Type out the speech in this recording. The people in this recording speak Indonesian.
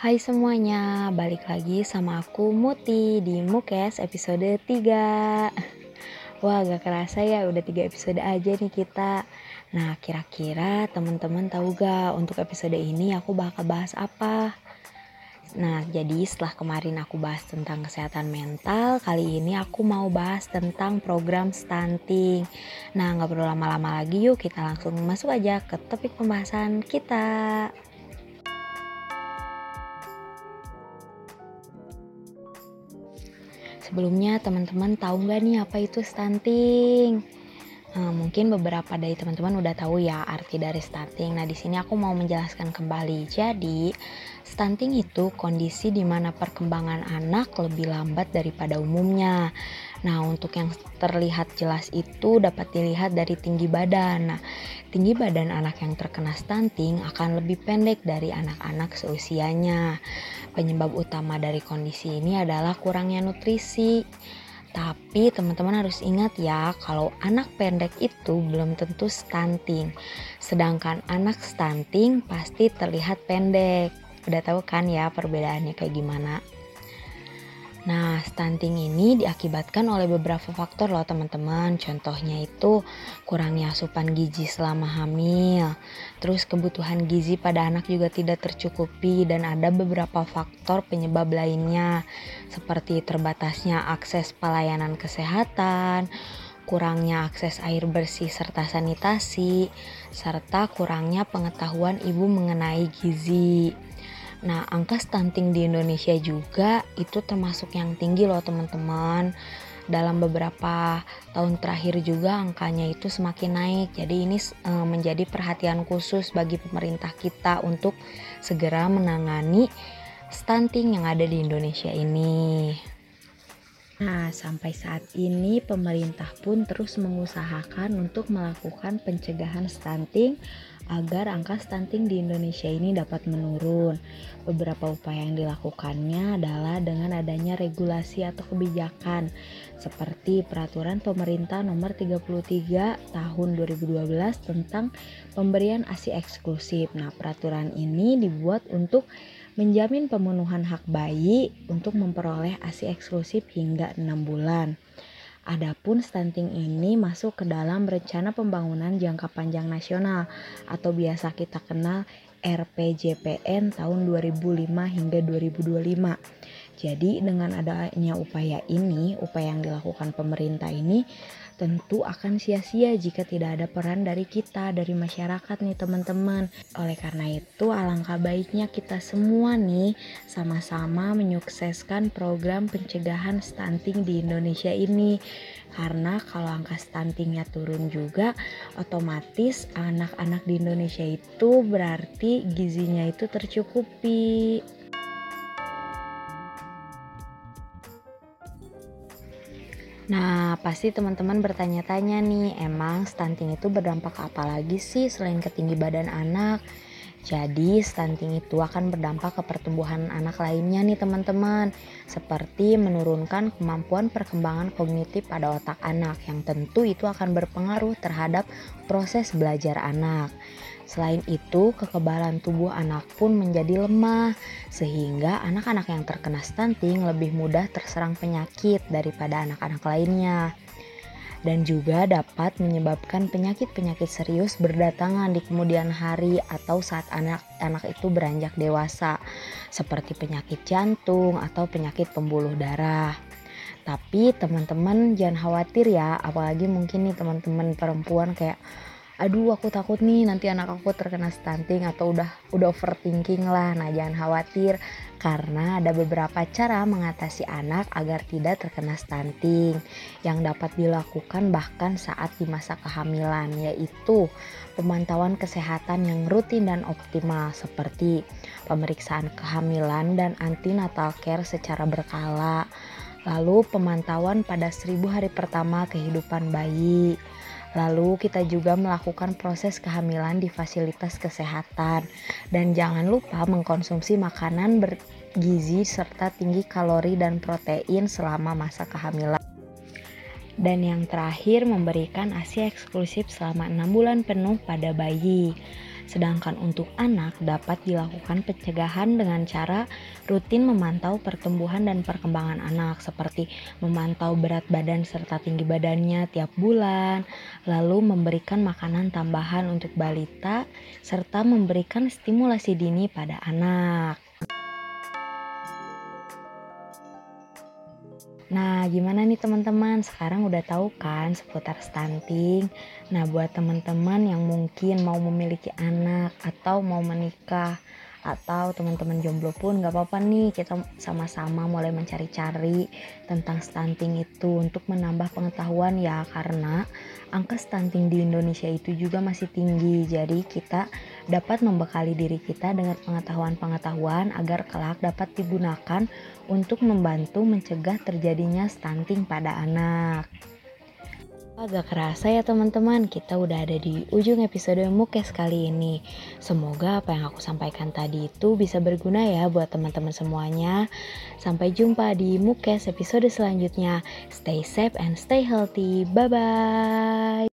Hai semuanya, balik lagi sama aku Muti di Mukes episode 3 Wah gak kerasa ya udah 3 episode aja nih kita. Nah kira-kira teman-teman tahu gak untuk episode ini aku bakal bahas apa? Nah jadi setelah kemarin aku bahas tentang kesehatan mental Kali ini aku mau bahas tentang program stunting. Nah gak perlu lama-lama lagi yuk kita langsung masuk aja ke topik pembahasan kita Sebelumnya teman-teman tahu nggak nih apa itu stunting? Nah, mungkin beberapa dari teman-teman udah tahu ya arti dari stunting. Nah, di sini aku mau menjelaskan kembali. Jadi, stunting itu kondisi di mana perkembangan anak lebih lambat daripada umumnya. Nah, untuk yang terlihat jelas itu dapat dilihat dari tinggi badan. Nah, tinggi badan anak yang terkena stunting akan lebih pendek dari anak-anak seusianya. Penyebab utama dari kondisi ini adalah kurangnya nutrisi. Tapi teman-teman harus ingat ya, kalau anak pendek itu belum tentu stunting. Sedangkan anak stunting pasti terlihat pendek. Udah tahu kan ya perbedaannya kayak gimana? Stunting ini diakibatkan oleh beberapa faktor loh teman-teman. Contohnya itu kurangnya asupan gizi selama hamil. Terus kebutuhan gizi pada anak juga tidak tercukupi dan ada beberapa faktor penyebab lainnya seperti terbatasnya akses pelayanan kesehatan, kurangnya akses air bersih serta sanitasi, serta kurangnya pengetahuan ibu mengenai gizi. Nah, angka stunting di Indonesia juga itu termasuk yang tinggi loh teman-teman. Dalam beberapa tahun terakhir juga angkanya itu semakin naik. Jadi ini e, menjadi perhatian khusus bagi pemerintah kita untuk segera menangani stunting yang ada di Indonesia ini. Nah, sampai saat ini pemerintah pun terus mengusahakan untuk melakukan pencegahan stunting agar angka stunting di Indonesia ini dapat menurun. Beberapa upaya yang dilakukannya adalah dengan adanya regulasi atau kebijakan seperti peraturan pemerintah nomor 33 tahun 2012 tentang pemberian ASI eksklusif. Nah, peraturan ini dibuat untuk menjamin pemenuhan hak bayi untuk memperoleh ASI eksklusif hingga 6 bulan. Adapun stunting ini masuk ke dalam rencana pembangunan jangka panjang nasional atau biasa kita kenal RPJPN tahun 2005 hingga 2025. Jadi dengan adanya upaya ini, upaya yang dilakukan pemerintah ini tentu akan sia-sia jika tidak ada peran dari kita, dari masyarakat nih teman-teman. Oleh karena itu alangkah baiknya kita semua nih sama-sama menyukseskan program pencegahan stunting di Indonesia ini. Karena kalau angka stuntingnya turun juga, otomatis anak-anak di Indonesia itu berarti gizinya itu tercukupi. Nah, pasti teman-teman bertanya-tanya nih, emang stunting itu berdampak apa lagi sih selain ketinggi badan anak? Jadi, stunting itu akan berdampak ke pertumbuhan anak lainnya nih teman-teman, seperti menurunkan kemampuan perkembangan kognitif pada otak anak yang tentu itu akan berpengaruh terhadap proses belajar anak. Selain itu, kekebalan tubuh anak pun menjadi lemah, sehingga anak-anak yang terkena stunting lebih mudah terserang penyakit daripada anak-anak lainnya. Dan juga dapat menyebabkan penyakit-penyakit serius berdatangan di kemudian hari atau saat anak-anak itu beranjak dewasa, seperti penyakit jantung atau penyakit pembuluh darah. Tapi teman-teman jangan khawatir ya, apalagi mungkin nih teman-teman perempuan kayak aduh aku takut nih nanti anak aku terkena stunting atau udah udah overthinking lah nah jangan khawatir karena ada beberapa cara mengatasi anak agar tidak terkena stunting yang dapat dilakukan bahkan saat di masa kehamilan yaitu pemantauan kesehatan yang rutin dan optimal seperti pemeriksaan kehamilan dan antenatal care secara berkala lalu pemantauan pada seribu hari pertama kehidupan bayi Lalu kita juga melakukan proses kehamilan di fasilitas kesehatan dan jangan lupa mengkonsumsi makanan bergizi serta tinggi kalori dan protein selama masa kehamilan. Dan yang terakhir memberikan ASI eksklusif selama 6 bulan penuh pada bayi. Sedangkan untuk anak dapat dilakukan pencegahan dengan cara rutin memantau pertumbuhan dan perkembangan anak seperti memantau berat badan serta tinggi badannya tiap bulan, lalu memberikan makanan tambahan untuk balita serta memberikan stimulasi dini pada anak. Nah, gimana nih teman-teman? Sekarang udah tahu kan seputar stunting? Nah, buat teman-teman yang mungkin mau memiliki anak atau mau menikah atau teman-teman jomblo pun gak apa-apa nih kita sama-sama mulai mencari-cari tentang stunting itu untuk menambah pengetahuan ya karena angka stunting di Indonesia itu juga masih tinggi jadi kita dapat membekali diri kita dengan pengetahuan-pengetahuan agar kelak dapat digunakan untuk membantu mencegah terjadinya stunting pada anak. Agak kerasa ya teman-teman, kita udah ada di ujung episode Mukes kali ini. Semoga apa yang aku sampaikan tadi itu bisa berguna ya buat teman-teman semuanya. Sampai jumpa di Mukes episode selanjutnya. Stay safe and stay healthy. Bye-bye.